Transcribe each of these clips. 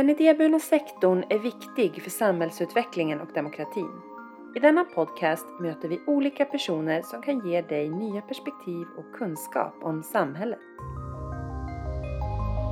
Den idéburna sektorn är viktig för samhällsutvecklingen och demokratin. I denna podcast möter vi olika personer som kan ge dig nya perspektiv och kunskap om samhället.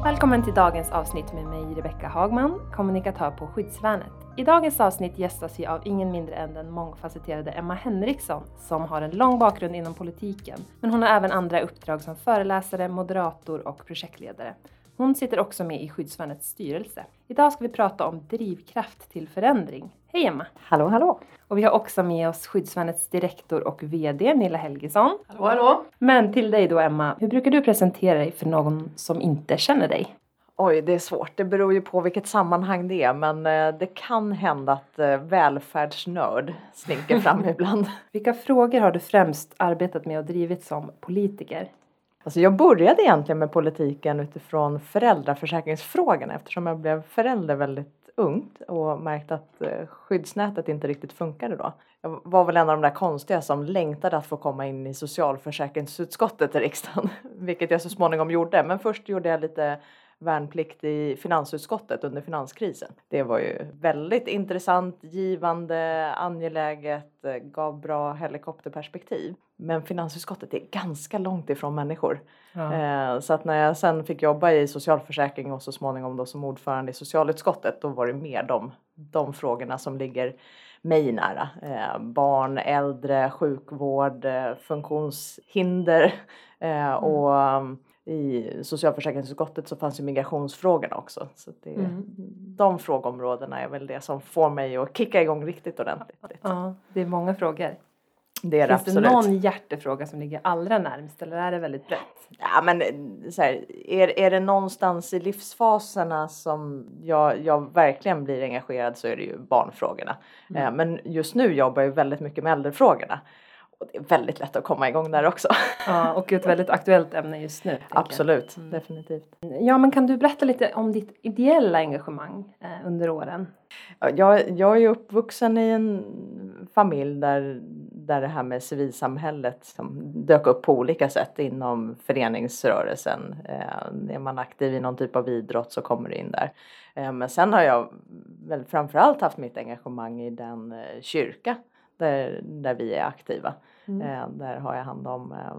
Välkommen till dagens avsnitt med mig Rebecka Hagman, kommunikatör på Skyddsvärnet. I dagens avsnitt gästas vi av ingen mindre än den mångfacetterade Emma Henriksson som har en lång bakgrund inom politiken. Men hon har även andra uppdrag som föreläsare, moderator och projektledare. Hon sitter också med i Skyddsvärnets styrelse. Idag ska vi prata om drivkraft till förändring. Hej Emma! Hallå hallå! Och vi har också med oss Skyddsvärnets direktor och VD Nilla Helgesson. Hallå hallå! Men till dig då Emma, hur brukar du presentera dig för någon som inte känner dig? Oj, det är svårt. Det beror ju på vilket sammanhang det är, men eh, det kan hända att eh, välfärdsnörd slinker fram ibland. Vilka frågor har du främst arbetat med och drivit som politiker? Alltså jag började egentligen med politiken utifrån föräldraförsäkringsfrågorna eftersom jag blev förälder väldigt ungt och märkte att eh, skyddsnätet inte riktigt funkade då. Jag var väl en av de där konstiga som längtade att få komma in i socialförsäkringsutskottet i riksdagen, vilket jag så småningom gjorde. Men först gjorde jag lite värnplikt i finansutskottet under finanskrisen. Det var ju väldigt intressant, givande, angeläget, eh, gav bra helikopterperspektiv. Men finansutskottet är ganska långt ifrån människor. Ja. Eh, så att när jag sen fick jobba i socialförsäkring och så småningom då som ordförande i socialutskottet då var det mer de, de frågorna som ligger mig nära. Eh, barn, äldre, sjukvård, funktionshinder mm. och mm, i socialförsäkringsutskottet så fanns ju migrationsfrågorna också. Så det, mm. De frågeområdena är väl det som får mig att kicka igång riktigt ordentligt. Ja, det är många frågor. Det är Finns absolut. det någon hjärtefråga som ligger allra närmst eller är det väldigt brett? Ja men så här, är, är det någonstans i livsfaserna som jag, jag verkligen blir engagerad så är det ju barnfrågorna. Mm. Eh, men just nu jobbar jag väldigt mycket med äldrefrågorna. Och det är väldigt lätt att komma igång där också. Ja, och ett väldigt aktuellt ämne just nu. Absolut, mm. definitivt. Ja, men kan du berätta lite om ditt ideella engagemang eh, under åren? Jag, jag är uppvuxen i en familj där, där det här med civilsamhället som dök upp på olika sätt inom föreningsrörelsen. Eh, är man aktiv i någon typ av idrott så kommer det in där. Eh, men sen har jag väl framförallt haft mitt engagemang i den eh, kyrka där, där vi är aktiva. Mm. Eh, där har jag hand om eh,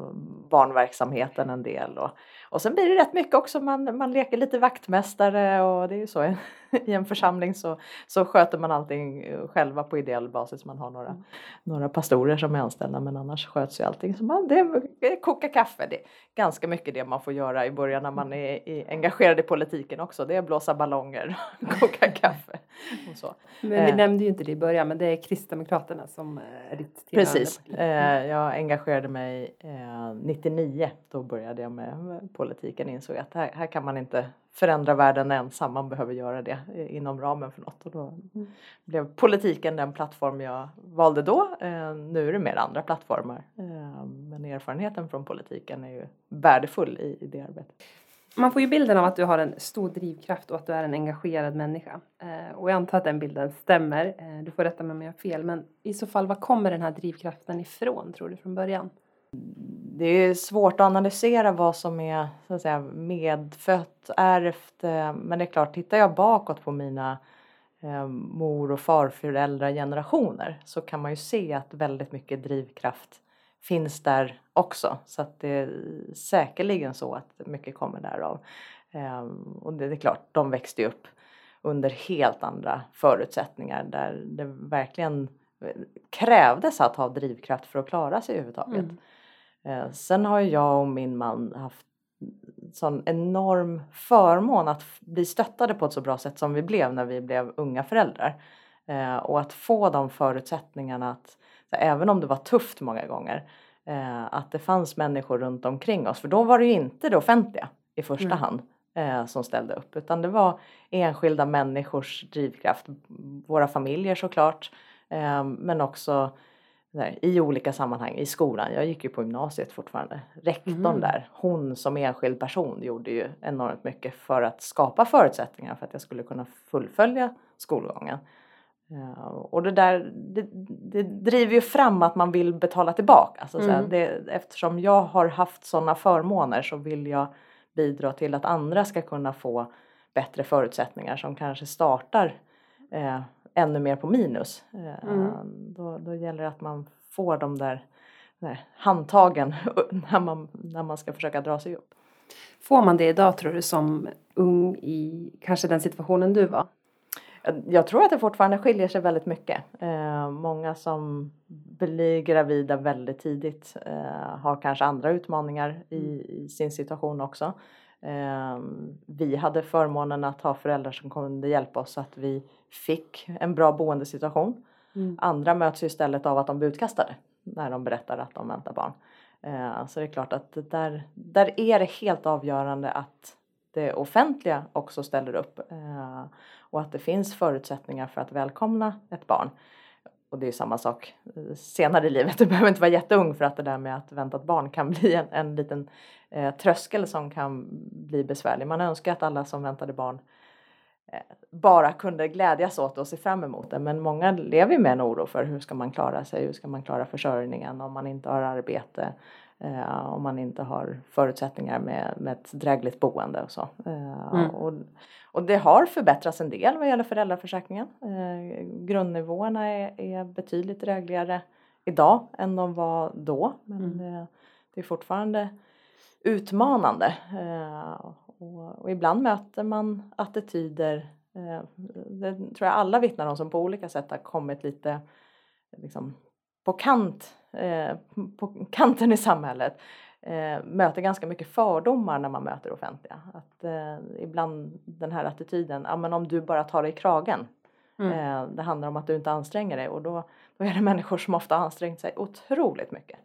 barnverksamheten en del och, och sen blir det rätt mycket också, man, man leker lite vaktmästare och det är ju så i en församling så, så sköter man allting själva på ideell basis. Man har några, mm. några pastorer som är anställda men annars sköts ju allting. Så man, det är koka kaffe, det är ganska mycket det man får göra i början när man är i, engagerad i politiken också. Det är blåsa ballonger, koka kaffe och så. Men vi eh. nämnde ju inte det i början men det är Kristdemokraterna som är ditt Precis, eh, jag engagerade mig eh, 99, då började jag med politiken insåg att här, här kan man inte förändra världen ensam, man behöver göra det inom ramen för något. Och då mm. blev politiken den plattform jag valde då. Eh, nu är det mer andra plattformar. Eh, men erfarenheten från politiken är ju värdefull i, i det arbetet. Man får ju bilden av att du har en stor drivkraft och att du är en engagerad människa. Eh, och jag antar att den bilden stämmer. Eh, du får rätta mig om jag har fel. Men i så fall, var kommer den här drivkraften ifrån tror du från början? det är svårt att analysera vad som är så att säga, medfött, ärvt. Eh, men det är klart, tittar jag bakåt på mina eh, mor och farföräldragenerationer så kan man ju se att väldigt mycket drivkraft finns där också. Så att det är säkerligen så att mycket kommer därav. Eh, och det är klart, de växte ju upp under helt andra förutsättningar där det verkligen krävdes att ha drivkraft för att klara sig överhuvudtaget. Mm. Eh, sen har jag och min man haft sån enorm förmån att bli stöttade på ett så bra sätt som vi blev när vi blev unga föräldrar. Eh, och att få de förutsättningarna att, även om det var tufft många gånger, eh, att det fanns människor runt omkring oss. För då var det ju inte det offentliga i första mm. hand som ställde upp utan det var enskilda människors drivkraft. Våra familjer såklart men också där, i olika sammanhang i skolan. Jag gick ju på gymnasiet fortfarande. Rektorn mm. där, hon som enskild person gjorde ju enormt mycket för att skapa förutsättningar för att jag skulle kunna fullfölja skolgången. Uh, och det där det, det, driver ju fram att man vill betala tillbaka. Så mm. det, eftersom jag har haft sådana förmåner så vill jag bidra till att andra ska kunna få bättre förutsättningar som kanske startar eh, ännu mer på minus. Eh, mm. då, då gäller det att man får de där, där handtagen när man, när man ska försöka dra sig upp. Får man det idag tror du som ung i kanske den situationen du var? Jag tror att det fortfarande skiljer sig väldigt mycket. Eh, många som blir gravida väldigt tidigt eh, har kanske andra utmaningar i, mm. i sin situation också. Eh, vi hade förmånen att ha föräldrar som kunde hjälpa oss så att vi fick en bra boendesituation. Mm. Andra möts istället av att de blir utkastade när de berättar att de väntar barn. Eh, så det är klart att där, där är det helt avgörande att det offentliga också ställer upp eh, och att det finns förutsättningar för att välkomna ett barn. Och det är samma sak eh, senare i livet. Du behöver inte vara jätteung för att det där med att vänta ett barn kan bli en, en liten eh, tröskel som kan bli besvärlig. Man önskar att alla som väntade barn eh, bara kunde glädjas åt och se fram emot det. Men många lever med en oro för hur ska man klara sig, hur ska man klara försörjningen om man inte har arbete, eh, om man inte har förutsättningar med, med ett drägligt boende och så. Eh, mm. och, och det har förbättrats en del vad gäller föräldraförsäkringen. Eh, grundnivåerna är, är betydligt drägligare idag än de var då. Men mm. det, det, är fortfarande utmanande. Eh, och, och, ibland möter man attityder, eh, det tror jag alla vittnar om, som på olika sätt har kommit lite liksom, på kant, eh, på kanten i samhället eh, möter ganska mycket fördomar när man möter offentliga. Att eh, ibland den här attityden, ja men om du bara tar dig i kragen. Mm. Eh, det handlar om att du inte anstränger dig och då, då är det människor som ofta ansträngt sig otroligt mycket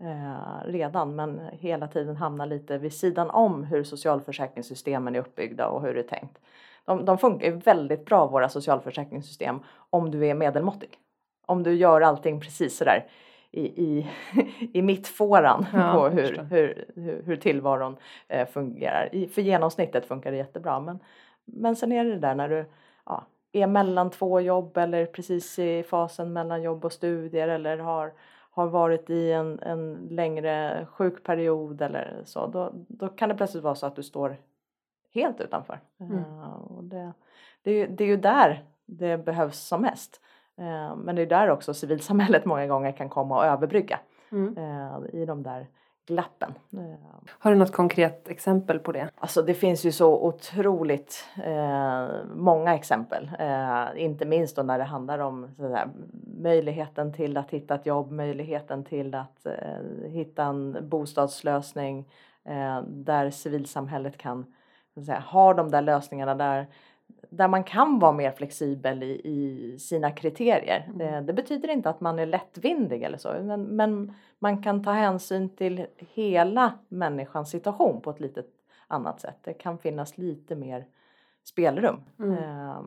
eh, redan men hela tiden hamnar lite vid sidan om hur socialförsäkringssystemen är uppbyggda och hur det är tänkt. De, de funkar ju väldigt bra våra socialförsäkringssystem om du är medelmåttig. Om du gör allting precis sådär i, i, i mittfåran ja, på hur, hur, hur, hur tillvaron eh, fungerar. I, för genomsnittet funkar det jättebra men, men sen är det där när du ja, är mellan två jobb eller precis i fasen mellan jobb och studier eller har, har varit i en, en längre sjukperiod eller så då, då kan det plötsligt vara så att du står helt utanför. Mm. Uh, och det, det, det är ju där det behövs som mest. Eh, men det är där också civilsamhället många gånger kan komma och överbrygga mm. Eh, i de där glappen. Eh, Har du något konkret exempel på det? Alltså det finns ju så otroligt eh, många exempel. Eh, inte minst då när det handlar om sådär, möjligheten till att hitta ett jobb, möjligheten till att eh, hitta en bostadslösning där civilsamhället kan säga, ha de där lösningarna där där man kan vara mer flexibel i, i sina kriterier. Mm. Det, det, betyder inte att man är lättvindig eller så men, men, man kan ta hänsyn till hela människans situation på ett lite annat sätt. Det kan finnas lite mer spelrum. Mm. Uh,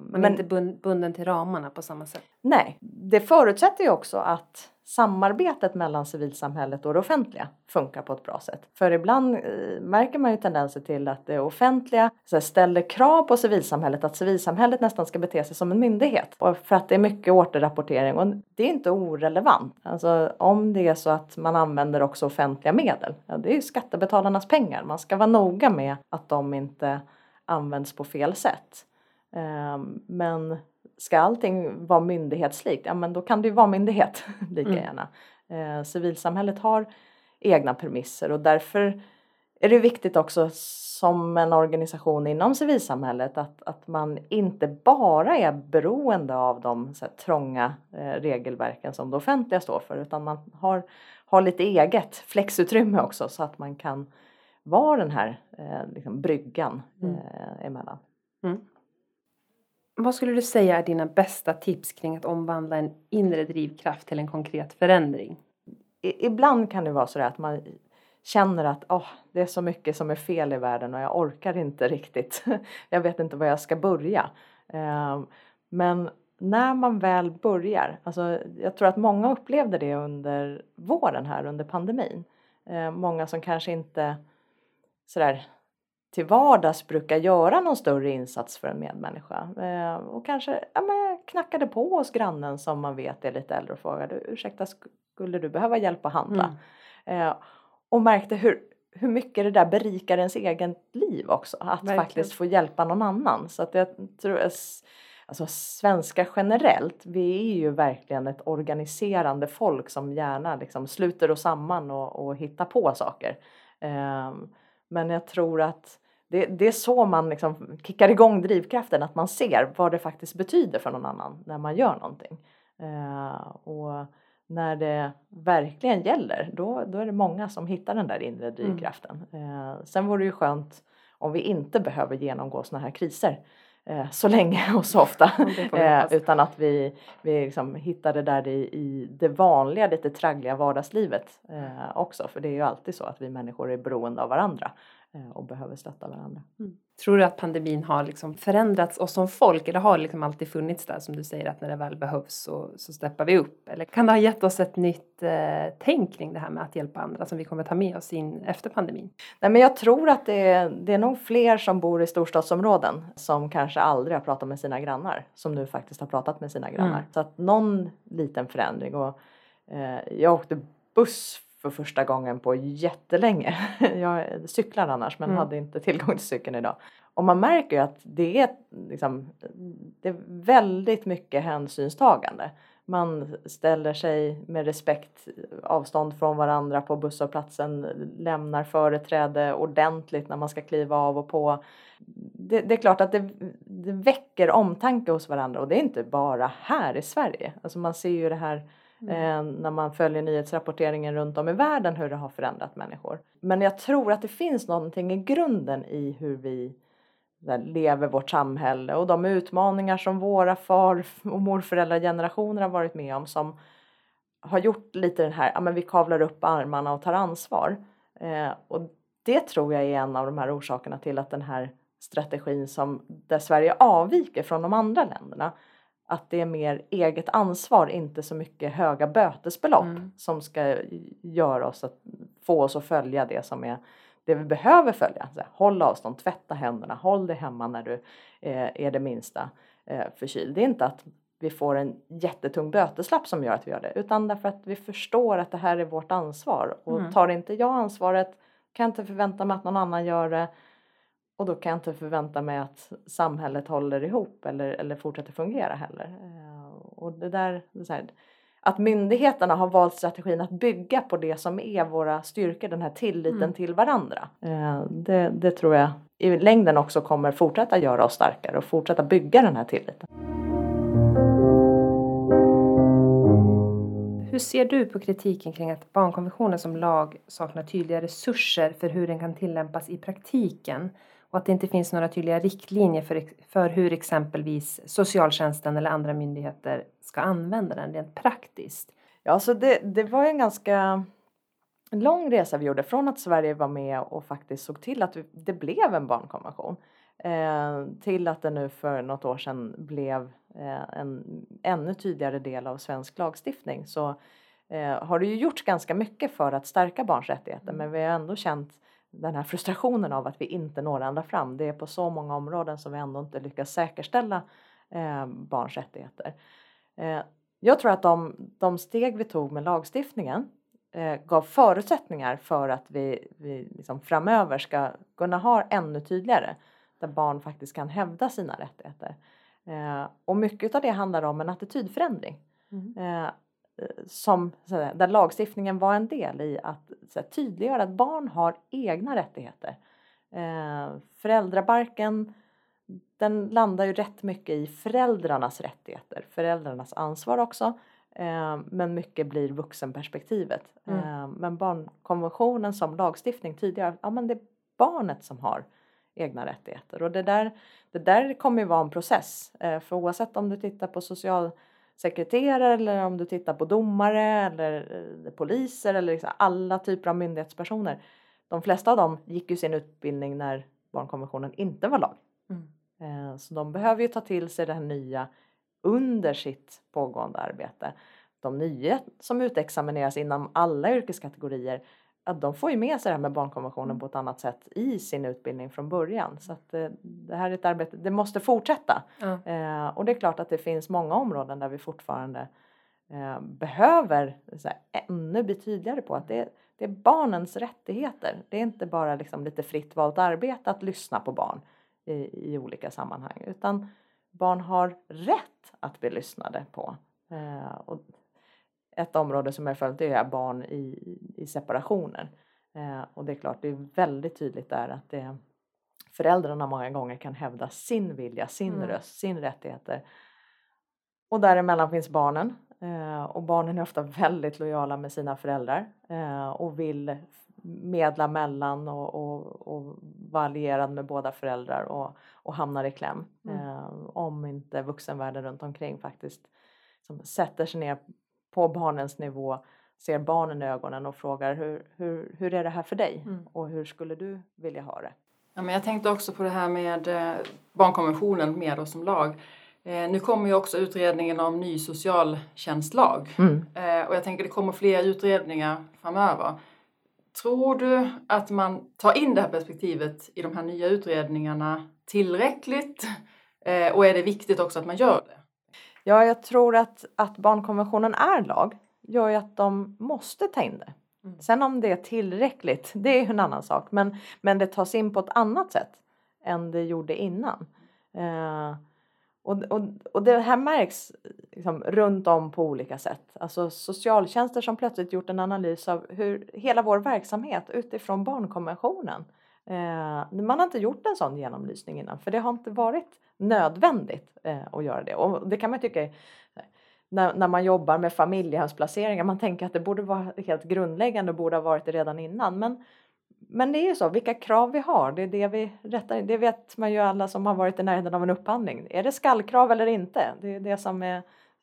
men, men inte bunden till ramarna på samma sätt? Nej, det förutsätter ju också att samarbetet mellan civilsamhället och det offentliga funkar på ett bra sätt. För ibland eh, märker man ju tendenser till att det offentliga ställer krav på civilsamhället att civilsamhället nästan ska bete sig som en myndighet. Och för att det är mycket återrapportering och det är inte orelevant. Alltså om det är så att man använder också offentliga medel, ja, det är ju skattebetalarnas pengar. Man ska vara noga med att de inte används på fel sätt. Um, men ska allting vara myndighetslikt, ja men då kan det ju vara myndighet lika mm. gärna. Eh, civilsamhället har egna premisser och därför är det viktigt också som en organisation inom civilsamhället att, att man inte bara är beroende av de så här, trånga eh, regelverken som det offentliga står för utan man har, har lite eget flexutrymme också så att man kan vara den här eh, liksom bryggan mm. eh, emellan. Mm. Vad skulle du säga är dina bästa tips kring att omvandla en inre drivkraft till en konkret förändring? I, ibland kan det vara så att man känner att oh, det är så mycket som är fel i världen och jag orkar inte riktigt. jag vet inte var jag ska börja. Eh, men när man väl börjar, alltså jag tror att många upplevde det under våren här under pandemin. Eh, många som kanske inte sådär till vardags brukar göra någon större insats för en medmänniska. Eh, och kanske ja, men knackade på hos grannen som man vet är lite äldre och frågade ursäkta skulle du behöva hjälp att handla? Mm. Eh, och märkte hur, hur mycket det där berikar ens eget liv också. Att Verkligen. faktiskt få hjälpa någon annan. Så att jag tror alltså svenskar generellt, vi är ju verkligen ett organiserande folk som gärna liksom sluter oss samman och, och hittar på saker. Um, men jag tror att det, det, är så man liksom kickar igång drivkraften, att man ser vad det faktiskt betyder för någon annan när man gör någonting. Uh, och när det verkligen gäller, då, då är det många som hittar den där inre mm. drivkraften. Mm. Uh, sen vore det ju skönt om vi inte behöver genomgå såna här kriser eh, så länge och så ofta. eh, utan att vi, vi liksom hittar det där i, i det vanliga, lite traggliga vardagslivet eh, också. För det är ju alltid så att vi människor är beroende av varandra. Eh, och behöver stötta varandra. Mm. Tror du att pandemin har liksom förändrats oss som folk eller har det liksom alltid funnits där som du säger att när det väl behövs så, så steppar vi upp? Eller kan det ha gett oss ett nytt eh, tänk kring det här med att hjälpa andra som vi kommer ta med oss in efter pandemin? Nej, men jag tror att det är, det är nog fler som bor i storstadsområden som kanske aldrig har pratat med sina grannar som nu faktiskt har pratat med sina grannar. Mm. Så att någon liten förändring och eh, jag åkte buss för första gången på jättelänge. Jag cyklar annars men mm. hade inte tillgång till cykeln idag. Och man märker ju att det är, liksom, det är väldigt mycket hänsynstagande. Man ställer sig med respekt avstånd från varandra på busshållplatsen, lämnar företräde ordentligt när man ska kliva av och på. Det, det är klart att det, det väcker omtanke hos varandra och det är inte bara här i Sverige. Alltså man ser ju det här Mm. Eh, när man följer nyhetsrapporteringen runt om i världen hur det har förändrat människor. Men jag tror att det finns någonting i grunden i hur vi där, lever vårt samhälle och de utmaningar som våra far och morföräldragenerationer har varit med om som har gjort lite den här, ja men vi kavlar upp armarna och tar ansvar. Eh, och det tror jag är en av de här orsakerna till att den här strategin som där Sverige avviker från de andra länderna att det är mer eget ansvar, inte så mycket höga bötesbelopp mm. som ska göra oss att få oss att följa det som är det vi behöver följa. Så här, håll avstånd, tvätta händerna, håll dig hemma när du eh, är det minsta eh, förkyld. Det är inte att vi får en jättetung böteslapp som gör att vi gör det utan därför att vi förstår att det här är vårt ansvar och mm. tar inte jag ansvaret kan jag inte förvänta mig att någon annan gör det och då kan jag inte förvänta mig att samhället håller ihop eller, eller fortsätter fungera heller. Eh, och det där, det här, att myndigheterna har valt strategin att bygga på det som är våra styrkor, den här tilliten mm. till varandra. Eh, det, det tror jag i längden också kommer fortsätta göra oss starkare och fortsätta bygga den här tilliten. Hur ser du på kritiken kring att barnkonventionen som lag saknar tydliga resurser för hur den kan tillämpas i praktiken? Och att det inte finns några tydliga riktlinjer för, för hur exempelvis socialtjänsten eller andra myndigheter ska använda den rent praktiskt. Ja, så det, det var en ganska lång resa vi gjorde från att Sverige var med och faktiskt såg till att det blev en barnkonvention eh, till att det nu för något år sedan blev eh, en ännu tydligare del av svensk lagstiftning så eh, har det ju gjorts ganska mycket för att stärka barns rättigheter men vi har ändå känt den här frustrationen av att vi inte når ända fram. Det är på så många områden som vi ändå inte lyckas säkerställa eh, barns rättigheter. Eh, jag tror att de, de steg vi tog med lagstiftningen eh, gav förutsättningar för att vi, vi liksom framöver ska kunna ha ännu tydligare där barn faktiskt kan hävda sina rättigheter. Eh, och mycket av det handlar om en attitydförändring. Mm. Eh, som, där lagstiftningen var en del i att så här, tydliggöra att barn har egna rättigheter. Eh, föräldrabalken den landar ju rätt mycket i föräldrarnas rättigheter, föräldrarnas ansvar också. Eh, men mycket blir vuxenperspektivet. Mm. Eh, men barnkonventionen som lagstiftning tidigare, ja men det är barnet som har egna rättigheter och det där, det där kommer ju vara en process. Eh, för oavsett om du tittar på social sekreterare eller om du tittar på domare eller eh, poliser eller liksom alla typer av myndighetspersoner. De flesta av dem gick ju sin utbildning när barnkonventionen inte var lag. Mm. Eh, så de behöver ju ta till sig det här nya under sitt pågående arbete. De nya som utexamineras inom alla yrkeskategorier att de får ju med sig det här med barnkonventionen mm. på ett annat sätt i sin utbildning från början. Så att eh, det här är ett arbete, det måste fortsätta. Mm. Och det är klart att det finns många områden där vi fortfarande eh, behöver så här, ännu bli tydligare på att det, det är barnens rättigheter. Det är inte bara liksom lite fritt valt arbete att lyssna på barn i, i olika sammanhang utan barn har rätt att bli lyssnade på. Och ett område som jag följt är barn i, i separationer. Eh, och det är klart, det är väldigt tydligt där att det, föräldrarna många gånger kan hävda sin vilja, sin mm. röst, sin rättigheter. Och däremellan finns barnen eh, och barnen är ofta väldigt lojala med sina föräldrar eh, och vill medla mellan och, och, och vara allierad med båda föräldrar och, och hamnar i kläm. Mm. Eh, om inte vuxenvärlden runt omkring faktiskt som sätter sig ner på barnens nivå, ser barnen i ögonen och frågar hur, hur, hur är det här för dig mm. och hur skulle du vilja ha det? Ja, men jag tänkte också på det här med eh, barnkonventionen med oss som lag. Eh, nu kommer ju också utredningen om ny socialtjänstlag mm. eh, och jag tänker det kommer fler utredningar framöver. Tror du att man tar in det här perspektivet i de här nya utredningarna tillräckligt? Eh, och är det viktigt också att man gör det? Ja, jag tror att, att barnkonventionen är lag gör ju att de måste ta in det. Mm. Sen om det är tillräckligt, det är en annan sak. Men, men det tas in på ett annat sätt än det gjorde innan. Eh, och, och, och det här märks liksom runt om på olika sätt. Alltså socialtjänster som plötsligt gjort en analys av hur hela vår verksamhet utifrån barnkonventionen. Eh, man har inte gjort en sån genomlysning innan för det har inte varit nödvändigt eh, att göra det. Och det kan man tycka eh, när, när man jobbar med familjehemsplaceringar, man tänker att det borde vara helt grundläggande och borde ha varit det redan innan. Men men det är ju så, vilka krav vi har, det är det vi rättar Det vet man ju alla som har varit i närheten av en upphandling. Är det skallkrav eller inte? Det är det som är,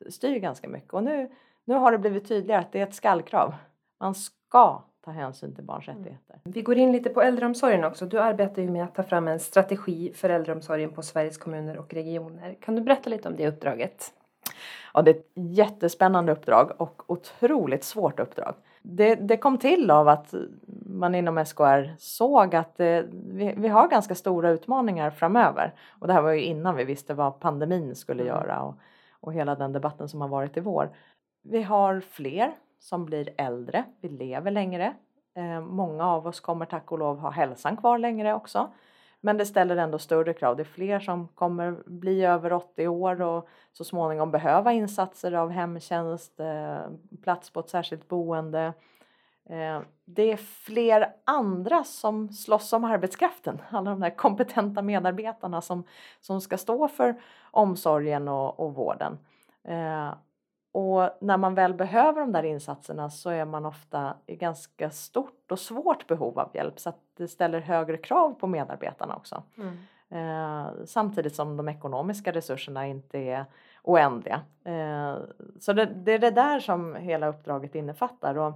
styr ganska mycket. Och nu, nu har det blivit tydligare att det är ett skallkrav. Man ska ta hänsyn till barns mm. rättigheter. Vi går in lite på äldreomsorgen också. Du arbetar ju med att ta fram en strategi för äldreomsorgen på Sveriges kommuner och regioner. Kan du berätta lite om det uppdraget? Ja, det är ett jättespännande uppdrag och otroligt svårt uppdrag. Det, det kom till av att man inom SKR såg att det, vi, vi, har ganska stora utmaningar framöver. Och det här var ju innan vi visste vad pandemin skulle mm. göra och, och hela den debatten som har varit i vår. Vi har fler som blir äldre, vi lever längre. Eh, många av oss kommer tack och lov ha hälsan kvar längre också. Men det ställer ändå större krav. Det är fler som kommer bli över 80 år och så småningom behöva insatser av hemtjänst, eh, plats på ett särskilt boende. Eh, det är fler andra som slåss om arbetskraften. Alla de där kompetenta medarbetarna som, som ska stå för omsorgen och, och vården. Och när man väl behöver de där insatserna så är man ofta i ganska stort och svårt behov av hjälp så att det ställer högre krav på medarbetarna också. Mm. Eh, samtidigt som de ekonomiska resurserna inte är oändliga. Eh, så det, det, är det där som hela uppdraget innefattar och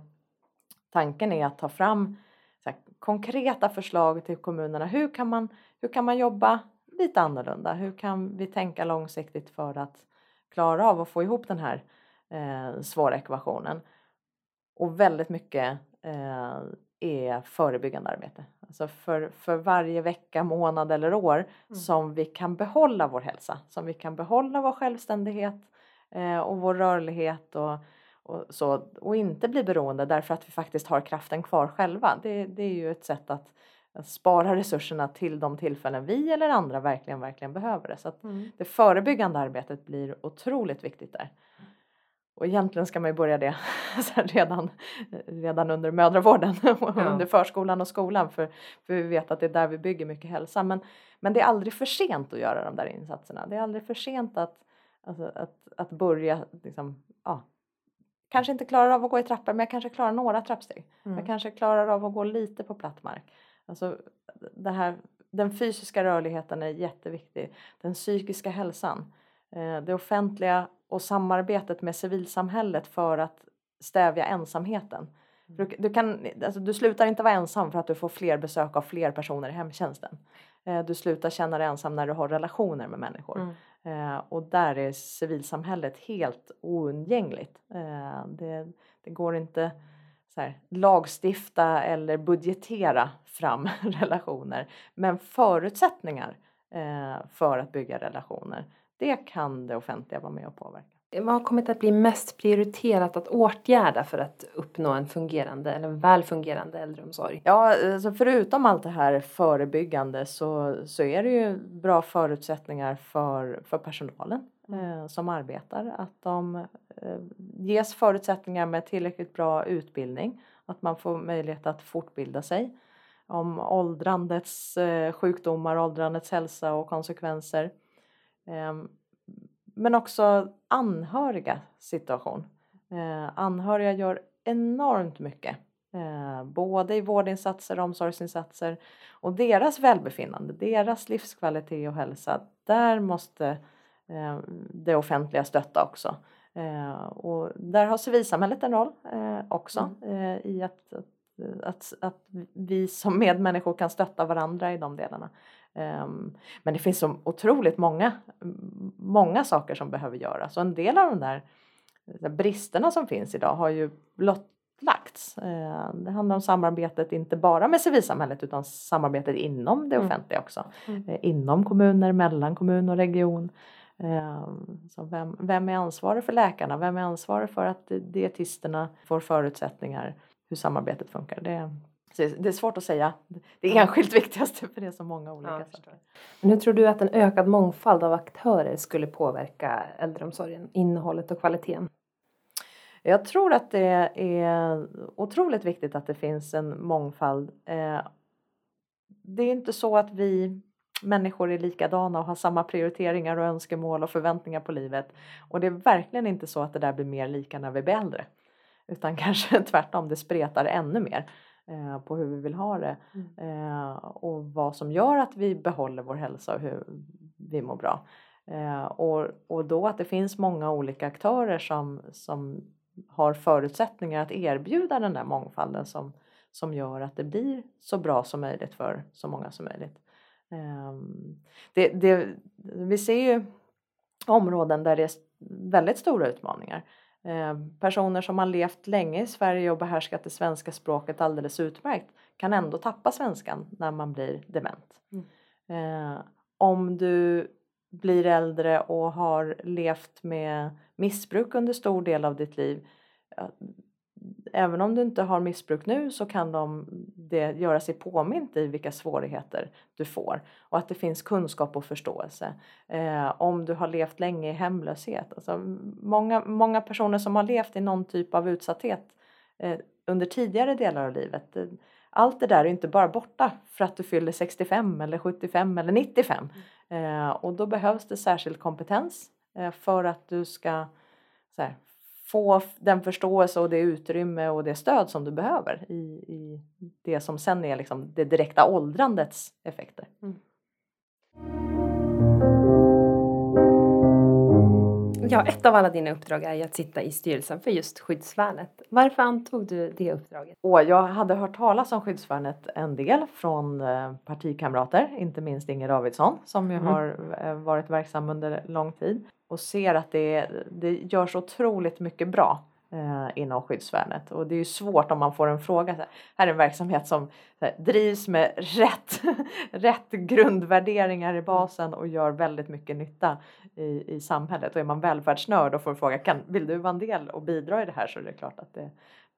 tanken är att ta fram här, konkreta förslag till kommunerna. Hur kan, man, hur kan man jobba lite annorlunda? Hur kan vi tänka långsiktigt för att klara av att få ihop den här eh, svåra ekvationen. Och väldigt mycket eh, är förebyggande arbete. Alltså för, för varje vecka, månad eller år mm. som vi kan behålla vår hälsa, som vi kan behålla vår självständighet eh, och vår rörlighet och, och, så, och inte bli beroende därför att vi faktiskt har kraften kvar själva. Det, det är ju ett sätt att, spara resurserna till de tillfällen vi eller andra verkligen, verkligen behöver det. Så mm. det förebyggande arbetet blir otroligt viktigt där. Och egentligen ska man ju börja det redan, redan under mödravården och ja. under förskolan och skolan för, för vi vet att det är där vi bygger mycket hälsa. Men, men det är aldrig för sent att göra de där insatserna. Det är aldrig för sent att, alltså, att, att börja liksom, ja, kanske inte klarar av att gå i trappor men jag kanske klarar några trappsteg. Mm. Jag kanske klarar av att gå lite på platt mark. Alltså, det här, den fysiska rörligheten är jätteviktig. Den psykiska hälsan. Eh, det offentliga och samarbetet med civilsamhället för att stävja ensamheten. Du, mm. du, kan, alltså, du slutar inte vara ensam för att du får fler besök av fler personer i hemtjänsten. Eh, du slutar känna dig ensam när du har relationer med människor. Mm. Eh, och där är civilsamhället helt oundgängligt. Eh, det, det, går inte så här, lagstifta eller budgetera fram relationer. Men förutsättningar för att bygga relationer det kan det offentliga vara med och påverka. Vad har kommit att bli mest prioriterat att åtgärda för att uppnå en fungerande eller väl fungerande äldreomsorg? Ja, alltså förutom allt det här förebyggande så, så är det ju bra förutsättningar för, för personalen eh, som arbetar. Att de eh, ges förutsättningar med tillräckligt bra utbildning. Att man får möjlighet att fortbilda sig om åldrandets eh, sjukdomar, åldrandets hälsa och konsekvenser. Ehm, men också anhöriga situation. Eh, anhöriga gör enormt mycket. Eh, både i vårdinsatser och omsorgsinsatser. Och deras välbefinnande, deras livskvalitet och hälsa, där måste det offentliga stötta också. Och där har civilsamhället en roll eh, också mm. Eh, i att, att att, att vi som medmänniskor kan stötta varandra i de delarna. Um, men det finns så otroligt många, många saker som behöver göras och en del av de där bristerna som finns idag har ju blottlagts. Uh, det handlar om samarbetet inte bara med civilsamhället utan samarbetet inom det mm. offentliga också. Mm. Uh, inom kommuner, mellan kommun och region. Uh, så vem, vem är ansvarig för läkarna? Vem är ansvarig för att dietisterna får förutsättningar hur samarbetet funkar. Det, det är svårt att säga det enskilt viktigaste för det är så många olika ja, saker. Men hur tror du att en ökad mångfald av aktörer skulle påverka äldreomsorgen, innehållet och kvaliteten? Jag tror att det är otroligt viktigt att det finns en mångfald. Eh, det är inte så att vi människor är likadana och har samma prioriteringar och önskemål och förväntningar på livet. Och det är verkligen inte så att det där blir mer lika när vi blir äldre. Utan kanske tvärtom, det spretar ännu mer eh, på hur vi vill ha det. Mm. Eh, och vad som gör att vi behåller vår hälsa och hur vi mår bra. Eh, och, och då att det finns många olika aktörer som, som har förutsättningar att erbjuda den där mångfalden som, som gör att det blir så bra som möjligt för så många som möjligt. Ehm, det, det, vi ser ju områden där det är väldigt stora utmaningar. Eh, personer som har levt länge i Sverige och behärskat det svenska språket alldeles utmärkt kan ändå tappa svenskan när man blir dement. Mm. Eh, om du blir äldre och har levt med missbruk under stor del av ditt liv även om du inte har missbruk nu så kan de det göra sig påmint i vilka svårigheter du får och att det finns kunskap och förståelse. Eh, om du har levt länge i hemlöshet, alltså många, många personer som har levt i någon typ av utsatthet eh, under tidigare delar av livet. Allt det där är inte bara borta för att du fyller 65 eller 75 eller 95 eh, och då behövs det särskild kompetens eh, för att du ska här, få den förståelse och det utrymme och det stöd som du behöver i, i det som sen är liksom det direkta åldrandets effekter. Mm. Ja, ett av alla dina uppdrag är att sitta i styrelsen för just Skyddsvärnet. Varför antog du det uppdraget? Och jag hade hört talas om Skyddsvärnet en del från eh, partikamrater, inte minst Inger Davidsson som ju mm. har eh, varit verksam under lång tid och ser att det, det görs otroligt mycket bra eh, inom skyddsvärnet och det är ju svårt om man får en fråga. Så här, här är en verksamhet som här, drivs med rätt, rätt grundvärderingar i basen och gör väldigt mycket nytta i, i samhället. Och är man välfärdsnörd och får fråga kan, vill du vara en del och bidra i det här så är det klart att det,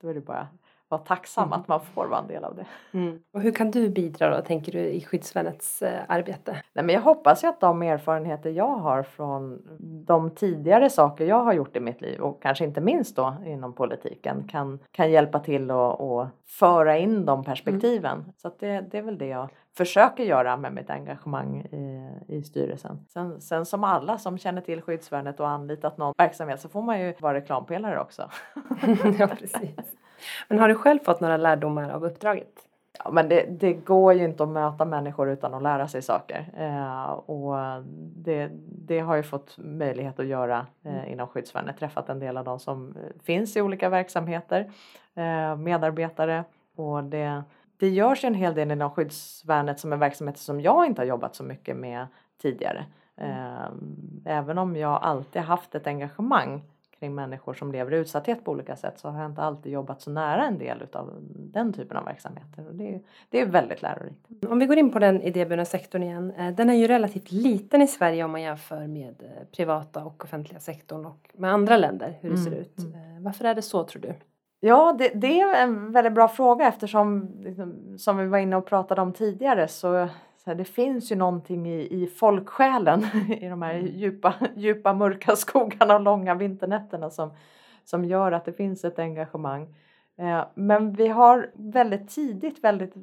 då är det bara vara tacksam mm. att man får vara en del av det. Mm. Och hur kan du bidra då, tänker du, i skyddsvärnets eh, arbete? Nej, men jag hoppas ju att de erfarenheter jag har från de tidigare saker jag har gjort i mitt liv och kanske inte minst då inom politiken kan, kan hjälpa till att föra in de perspektiven. Mm. Så det, det är väl det jag försöker göra med mitt engagemang i, i styrelsen. Sen, sen som alla som känner till skyddsvärnet och anlitat någon verksamhet så får man ju vara reklampelare också. ja, precis. Men har du själv fått några lärdomar av uppdraget? Ja, men det, det, går ju inte att möta människor utan att lära sig saker. Eh, och det, det, har jag fått möjlighet att göra eh, mm. inom skyddsvärnet. Träffat en del av de som finns i olika verksamheter, eh, medarbetare. Och det, det görs ju en hel del inom skyddsvärnet som en verksamhet som jag inte har jobbat så mycket med tidigare. Mm. Eh, även om jag alltid haft ett engagemang kring människor som lever i utsatthet på olika sätt så har jag inte alltid jobbat så nära en del av den typen av verksamheter. Och det, är, det är väldigt lärorikt. Om vi går in på den idéburna sektorn igen. Eh, den är ju relativt liten i Sverige om man jämför med eh, privata och offentliga sektorn och med andra länder hur det mm. ser ut. Mm. Varför är det så tror du? Ja, det, det, är en väldigt bra fråga eftersom liksom, som vi var inne och pratade om tidigare så, så det finns ju någonting i, i folksjälen i de här mm. djupa, djupa mörka skogarna och långa vinternätterna som, som gör att det finns ett engagemang. Eh, men vi har väldigt tidigt väldigt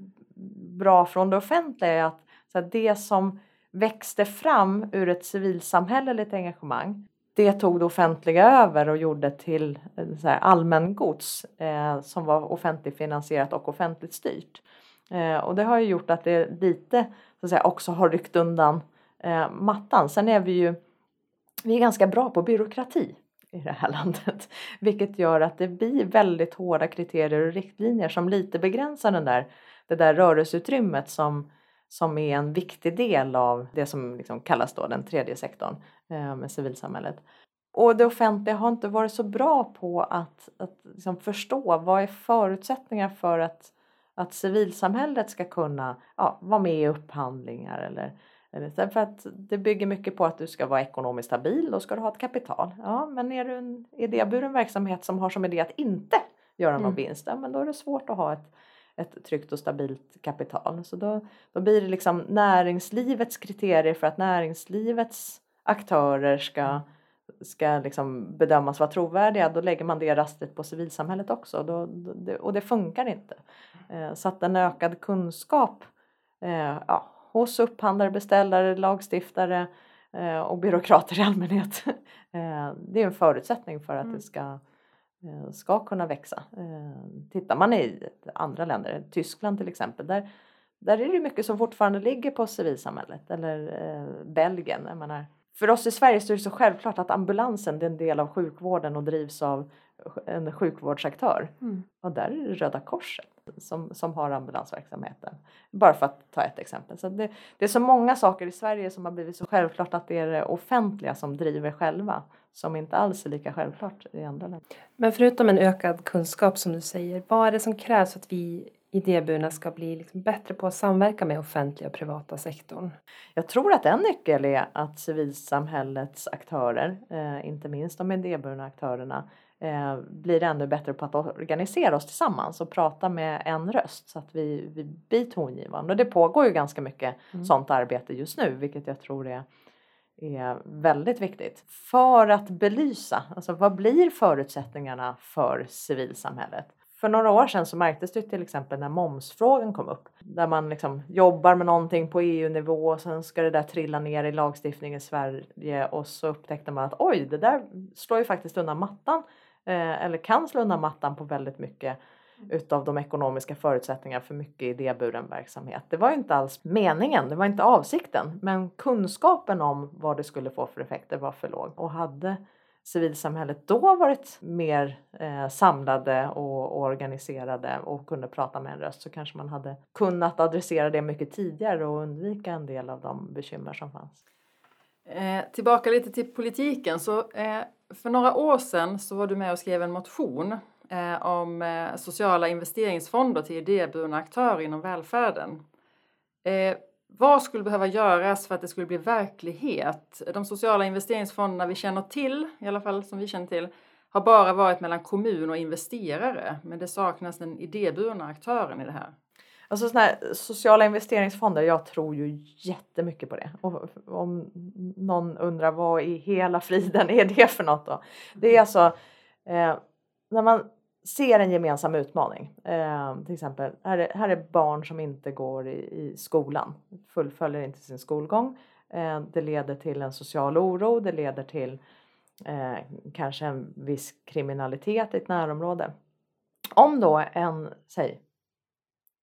bra från det offentliga att så här, det som växte fram ur ett civilsamhälleligt engagemang det tog det offentliga över och gjorde till eh, så här, allmängods eh, som var offentligfinansierat och offentligt styrt. Eh, och det har ju gjort att det lite så att säga, också har ryckt undan eh, mattan. Sen är vi ju vi är ganska bra på byråkrati i det här landet. Vilket gör att det blir väldigt hårda kriterier och riktlinjer som lite begränsar den där, det där rörelseutrymmet som, som är en viktig del av det som liksom kallas då den tredje sektorn eh, med civilsamhället. Och det offentliga har inte varit så bra på att, att liksom förstå vad är förutsättningar för att, att civilsamhället ska kunna ja, vara med i upphandlingar eller, eller för att det bygger mycket på att du ska vara ekonomiskt stabil och ska du ha ett kapital. Ja, men är du en idéburen verksamhet som har som idé att inte göra någon mm. vinst, ja, men då är det svårt att ha ett ett tryggt och stabilt kapital. Så då, då blir det liksom näringslivets kriterier för att näringslivets aktörer ska, ska liksom bedömas vara trovärdiga. Då lägger man det rastret på civilsamhället också då, då, och det funkar inte. Eh, så att en ökad kunskap eh, ja, hos upphandlare, beställare, lagstiftare eh, och byråkrater i allmänhet. Det är en förutsättning för att mm. det ska Eh, ska kunna växa. Tittar man i andra länder, Tyskland till exempel, där, där är det mycket som fortfarande ligger på civilsamhället eller Belgien. Jag menar, för oss i Sverige så är det så självklart att ambulansen är en del av sjukvården och drivs av en sjukvårdsaktör. Mm. Och där är det Röda Korset som, som har ambulansverksamheten. Bara för att ta ett exempel. Så det, det, är så många saker i Sverige som har blivit så självklart att det är det offentliga som driver själva. Som inte alls är lika självklart i andra länder. Men förutom en ökad kunskap som du säger, vad är det som krävs för att vi idéburna ska bli liksom bättre på att samverka med offentliga och privata sektorn? Jag tror att en nyckel är att civilsamhällets aktörer, eh, inte minst de idéburna aktörerna, eh, blir ännu bättre på att organisera oss tillsammans och prata med en röst så att vi, vi blir tongivande. Och det pågår ju ganska mycket mm. sånt arbete just nu vilket jag tror är är väldigt viktigt för att belysa, alltså vad blir förutsättningarna för civilsamhället? För några år sedan så märktes det till exempel när momsfrågan kom upp. Där man liksom jobbar med någonting på EU-nivå och sen ska det där trilla ner i lagstiftningen i Sverige och så upptäckte man att oj, det där slår ju faktiskt undan mattan eh, eller kan slå undan mattan på väldigt mycket utav de ekonomiska förutsättningarna för mycket idéburen verksamhet. Det var inte alls meningen, det var inte avsikten, men kunskapen om vad det skulle få för effekter var för låg och hade civilsamhället då varit mer eh, samlade och, och, organiserade och kunde prata med en röst så kanske man hade kunnat adressera det mycket tidigare och undvika en del av de bekymmer som fanns. Eh, tillbaka lite till politiken. Så, eh, för några år sedan så var du med och skrev en motion eh, om eh, sociala investeringsfonder till idéburna aktörer inom välfärden. Eh, vad skulle behöva göras för att det skulle bli verklighet? De sociala investeringsfonderna vi känner till, i alla fall som vi känner till, har bara varit mellan kommun och investerare, men det saknas den idéburna aktören i det här. Alltså såna här sociala investeringsfonder, jag tror ju jättemycket på det. Och om någon undrar vad i hela friden är det för något då? Det är alltså eh, när man ser en gemensam utmaning. Eh, till exempel, här är, här är barn som inte går i, i skolan, fullföljer inte sin skolgång. Eh, det leder till en social oro, det leder till eh, kanske en viss kriminalitet i ett närområde. Om då en, säg,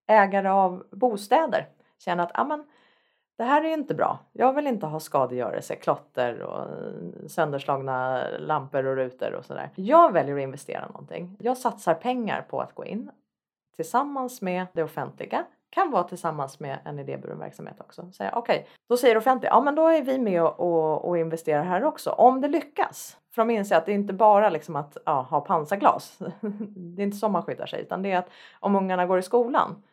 ägare av bostäder känner att ah, amen, det här är inte bra. Jag vill inte ha skadegörelse, klotter och eh, sönderslagna lampor och rutor och sådär. Jag väljer att investera någonting. Jag satsar pengar på att gå in tillsammans med det offentliga, kan vara tillsammans med en idéburen verksamhet också. Säga okej, okay, då säger offentligt, ja men då är vi med och, och, och investerar här också om det lyckas. För de inser att det är inte bara liksom att ja, ha pansarglas. det är inte så man skyddar sig utan det är att om ungarna går i skolan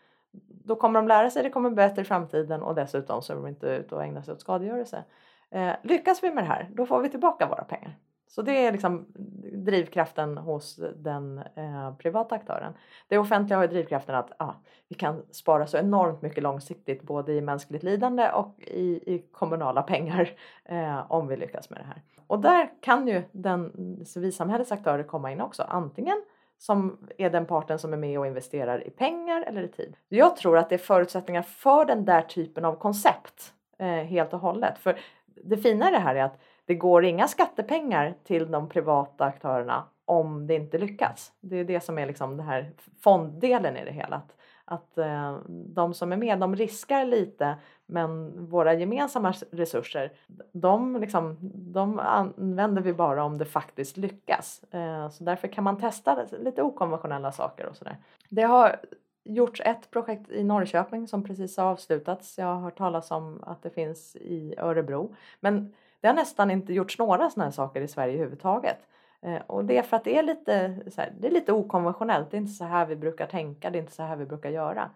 då kommer de lära sig, det kommer bli bättre i framtiden och dessutom så är de inte ute och ägnar sig åt skadegörelse. Eh, lyckas vi med det här, då får vi tillbaka våra pengar. Så det är liksom drivkraften hos den eh, privata aktören. Det offentliga har drivkraften att ah, vi kan spara så enormt mycket långsiktigt både i mänskligt lidande och i, i kommunala pengar eh, om vi lyckas med det här. Och där kan ju den civilsamhällets aktörer komma in också, antingen som är den parten som är med och investerar i pengar eller i tid. Jag tror att det är förutsättningar för den där typen av koncept eh, helt och hållet. För det fina i det här är att det går inga skattepengar till de privata aktörerna om det inte lyckas. Det är det som är liksom den här fonddelen i det hela. Att, att eh, de som är med de riskar lite men våra gemensamma resurser de, liksom, de använder vi bara om det faktiskt lyckas. Eh, så därför kan man testa lite okonventionella saker och sådär. Det har gjorts ett projekt i Norrköping som precis har avslutats. Jag har hört talas om att det finns i Örebro. Men det har nästan inte gjorts några sådana här saker i Sverige överhuvudtaget. Eh, och det är för att det är lite, så här, det är lite okonventionellt. Det är inte så här vi brukar tänka, det är inte så här vi brukar göra.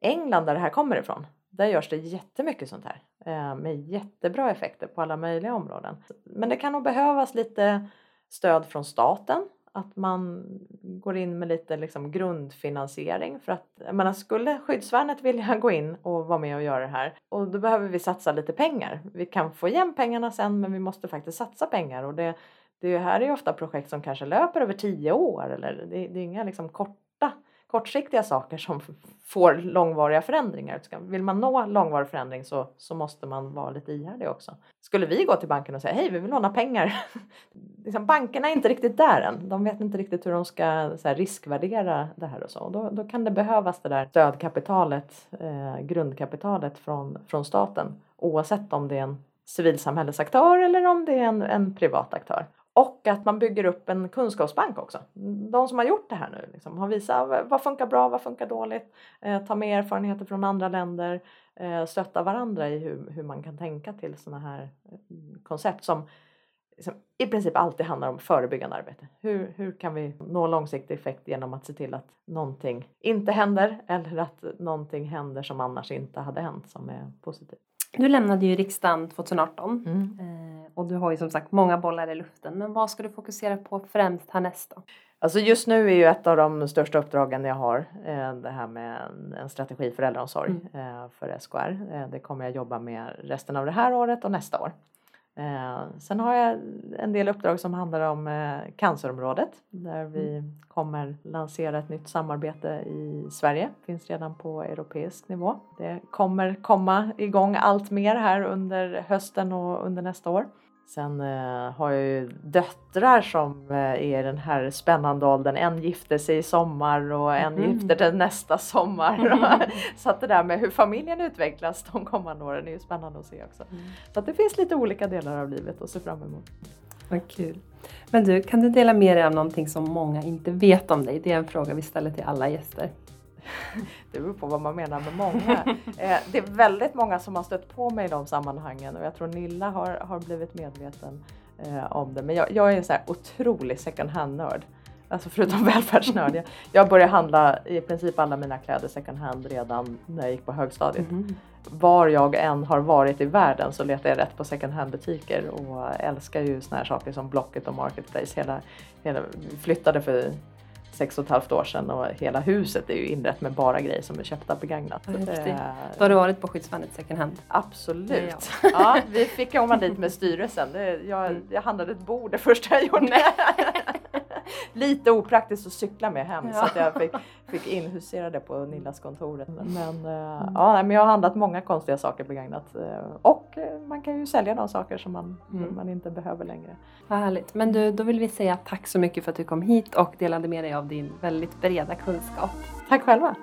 England där det här kommer ifrån, där görs det jättemycket sånt här eh, med jättebra effekter på alla möjliga områden. Men det kan nog behövas lite stöd från staten att man går in med lite liksom grundfinansiering för att jag menar, skulle skyddsvärnet vilja gå in och vara med och göra det här och då behöver vi satsa lite pengar. Vi kan få igen pengarna sen men vi måste faktiskt satsa pengar och det, det här är ju ofta projekt som kanske löper över tio år eller det, det är inga liksom korta kortsiktiga saker som får långvariga förändringar. Vill man nå långvarig förändring så, så måste man vara lite ihärdig också. Skulle vi gå till banken och säga hej vi vill låna pengar. liksom, bankerna är inte riktigt där än. De vet inte riktigt hur de ska så här, riskvärdera det här och så. då, då kan det behövas det där stödkapitalet, eh, grundkapitalet från, från staten oavsett om det är en civilsamhällesaktör eller om det är en, en privat aktör. Och att man bygger upp en kunskapsbank också. De som har gjort det här nu liksom, har visat vad funkar bra, vad funkar dåligt, eh, ta med erfarenheter från andra länder, eh, stötta varandra i hur, hur man kan tänka till sådana här eh, koncept som liksom, i princip alltid handlar om förebyggande arbete. Hur, hur kan vi nå långsiktig effekt genom att se till att någonting inte händer eller att någonting händer som annars inte hade hänt som är positivt. Du lämnade ju riksdagen 2018 mm. Eh, och du har ju som sagt många bollar i luften. Men vad ska du fokusera på främst härnäst då? Alltså just nu är ju ett av de största uppdragen jag har eh, det här med en strategi för äldreomsorg mm. Eh, för SKR. Det kommer jag jobba med resten av det här året och nästa år. Eh, sen har jag en del uppdrag som handlar om eh, cancerområdet där vi mm. kommer lansera ett nytt samarbete i Sverige. Finns redan på europeisk nivå. Det kommer komma igång allt mer här under hösten och under nästa år. Sen eh, har jag ju döttrar som eh, är i den här spännande åldern. En gifter sig i sommar och en mm. gifter sig nästa sommar. så att det där med hur familjen utvecklas de kommande åren är ju spännande att se också. Mm. Så att det finns lite olika delar av livet att se fram emot. Vad kul. Men du, kan du dela med dig av någonting som många inte vet om dig? Det är en fråga vi ställer till alla gäster. Det beror på vad man menar med många. Eh, det är väldigt många som har stött på mig i de sammanhangen och jag tror Nilla har, har blivit medveten eh, om det. Men jag, jag är en så här otrolig second hand-nörd. Alltså förutom välfärdsnörd. Jag, jag började handla i princip alla mina kläder second hand redan när jag gick på högstadiet. Mm. Var jag än har varit i världen så letar jag rätt på second hand butiker och älskar ju såna här saker som Blocket och Marketplace. Hela, hela, flyttade för sex och ett halvt år sedan och hela huset är ju inrett med bara grejer som är köpta begagnat. Ja, eh, Då har du varit på skyddsvärnet second hand? Absolut. Ja, ja. vi fick komma dit med styrelsen. Jag, mm. jag handlade ett bord det första jag gjorde. lite opraktiskt att cykla med hem ja. så jag fick, fick inhusera det på Nillas-kontoret. Men, eh, mm. ja, men jag har handlat många konstiga saker begagnat eh, och man kan ju sälja de saker som man, mm. man inte behöver längre. Vad härligt. Men du, då vill vi säga tack så mycket för att du kom hit och delade med dig av din väldigt breda kunskap. Tack själva!